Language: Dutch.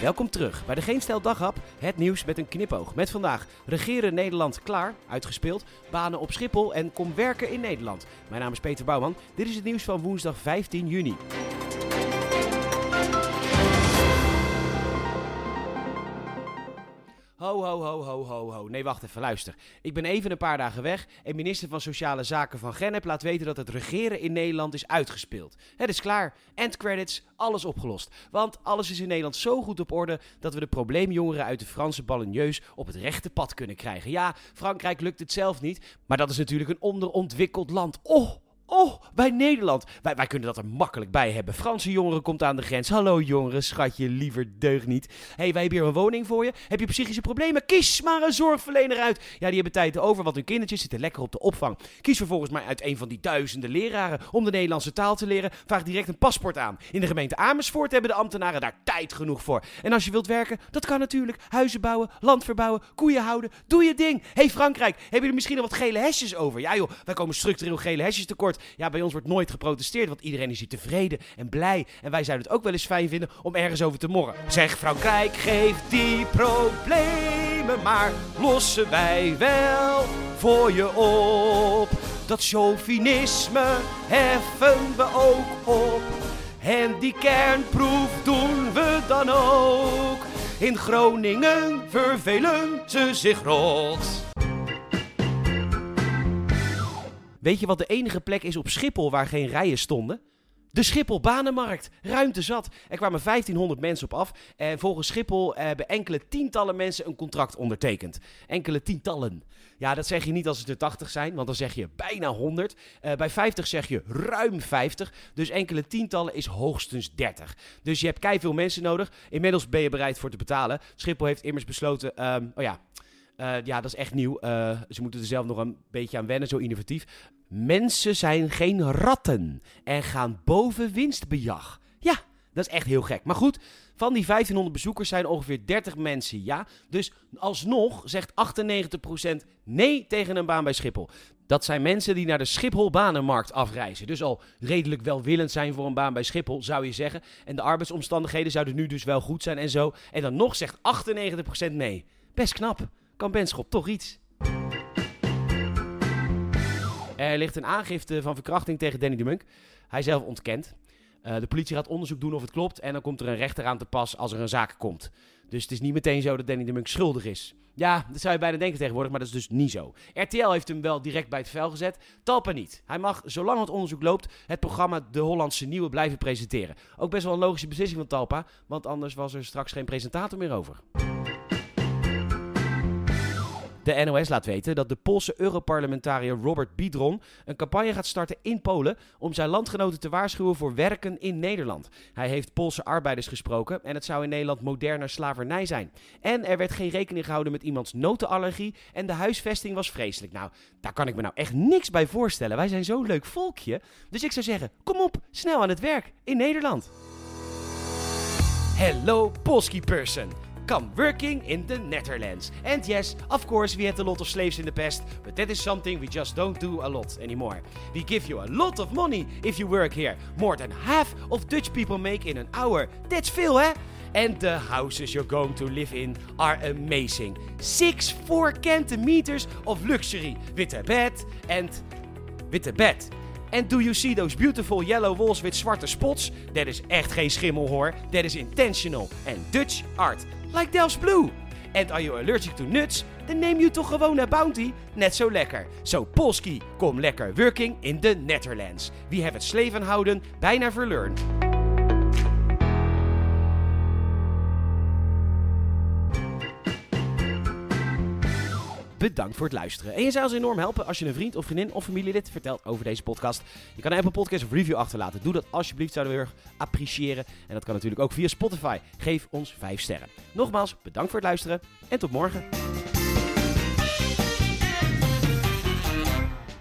Welkom terug bij de Geen Stel het nieuws met een knipoog. Met vandaag regeren Nederland klaar, uitgespeeld, banen op Schiphol en kom werken in Nederland. Mijn naam is Peter Bouwman, dit is het nieuws van woensdag 15 juni. Ho, ho, ho, ho, ho, ho. Nee, wacht even, luister. Ik ben even een paar dagen weg en minister van Sociale Zaken van Gennep laat weten dat het regeren in Nederland is uitgespeeld. Het is klaar. End credits, alles opgelost. Want alles is in Nederland zo goed op orde dat we de probleemjongeren uit de Franse ballenjeus op het rechte pad kunnen krijgen. Ja, Frankrijk lukt het zelf niet, maar dat is natuurlijk een onderontwikkeld land. Oh! Oh, bij Nederland. Wij, wij kunnen dat er makkelijk bij hebben. Franse jongeren komt aan de grens. Hallo jongeren, schatje, liever deugd niet. hey, wij hebben hier een woning voor je. Heb je psychische problemen? Kies maar een zorgverlener uit. Ja, die hebben tijd over, want hun kindertjes zitten lekker op de opvang. Kies vervolgens maar uit een van die duizenden leraren om de Nederlandse taal te leren. Vraag direct een paspoort aan. In de gemeente Amersfoort hebben de ambtenaren daar tijd genoeg voor. En als je wilt werken, dat kan natuurlijk. Huizen bouwen, land verbouwen, koeien houden. Doe je ding. hey Frankrijk, hebben jullie misschien nog wat gele hesjes over? Ja joh, wij komen structureel gele hesjes tekort. Ja, bij ons wordt nooit geprotesteerd, want iedereen is hier tevreden en blij. En wij zouden het ook wel eens fijn vinden om ergens over te morren. Zeg Frankrijk, geef die problemen maar, lossen wij wel voor je op. Dat chauvinisme heffen we ook op. En die kernproef doen we dan ook. In Groningen vervelen ze zich rot. Weet je wat de enige plek is op Schiphol waar geen rijen stonden? De Schiphol Banenmarkt. Ruimte zat. Er kwamen 1500 mensen op af. En volgens Schiphol hebben enkele tientallen mensen een contract ondertekend. Enkele tientallen. Ja, dat zeg je niet als het er 80 zijn, want dan zeg je bijna 100. Uh, bij 50 zeg je ruim 50. Dus enkele tientallen is hoogstens 30. Dus je hebt kei veel mensen nodig. Inmiddels ben je bereid voor te betalen. Schiphol heeft immers besloten. Um, oh ja, ja, dat is echt nieuw. Uh, ze moeten er zelf nog een beetje aan wennen, zo innovatief. Mensen zijn geen ratten en gaan boven winstbejag. Ja, dat is echt heel gek. Maar goed, van die 1500 bezoekers zijn ongeveer 30 mensen ja. Dus alsnog zegt 98% nee tegen een baan bij Schiphol. Dat zijn mensen die naar de Schiphol-banenmarkt afreizen. Dus al redelijk welwillend zijn voor een baan bij Schiphol, zou je zeggen. En de arbeidsomstandigheden zouden nu dus wel goed zijn en zo. En dan nog zegt 98% nee. Best knap kan Benschop toch iets. Er ligt een aangifte van verkrachting tegen Danny de Munk. Hij zelf ontkent. Uh, de politie gaat onderzoek doen of het klopt. En dan komt er een rechter aan te pas als er een zaak komt. Dus het is niet meteen zo dat Danny de Munk schuldig is. Ja, dat zou je bijna denken tegenwoordig, maar dat is dus niet zo. RTL heeft hem wel direct bij het vel gezet. Talpa niet. Hij mag, zolang het onderzoek loopt, het programma De Hollandse Nieuwe blijven presenteren. Ook best wel een logische beslissing van Talpa, want anders was er straks geen presentator meer over. De NOS laat weten dat de Poolse Europarlementariër Robert Biedron een campagne gaat starten in Polen om zijn landgenoten te waarschuwen voor werken in Nederland. Hij heeft Poolse arbeiders gesproken en het zou in Nederland moderne slavernij zijn. En er werd geen rekening gehouden met iemands notenallergie en de huisvesting was vreselijk. Nou, daar kan ik me nou echt niks bij voorstellen. Wij zijn zo'n leuk volkje. Dus ik zou zeggen, kom op, snel aan het werk in Nederland. Hello Polski person come working in the Netherlands. And yes, of course, we had a lot of slaves in the past, but that is something we just don't do a lot anymore. We give you a lot of money if you work here. More than half of Dutch people make in an hour. That's veel, eh? And the houses you're going to live in are amazing. Six four centimeters of luxury with a bed and with a bed. And do you see those beautiful yellow walls with zwarte spots? Dat is echt geen schimmel hoor. Dat is intentional and Dutch art like Delft's Blue. And are you allergic to nuts? Dan neem je toch gewoon naar Bounty. Net zo lekker. Zo Polski, kom lekker working in the Netherlands. Wie heeft het sleven houden bijna verlearned. Bedankt voor het luisteren. En je zou ons enorm helpen als je een vriend of vriendin of familielid vertelt over deze podcast. Je kan een Apple Podcast of review achterlaten. Doe dat alsjeblieft, zouden we heel erg appreciëren. En dat kan natuurlijk ook via Spotify. Geef ons 5 sterren. Nogmaals, bedankt voor het luisteren en tot morgen.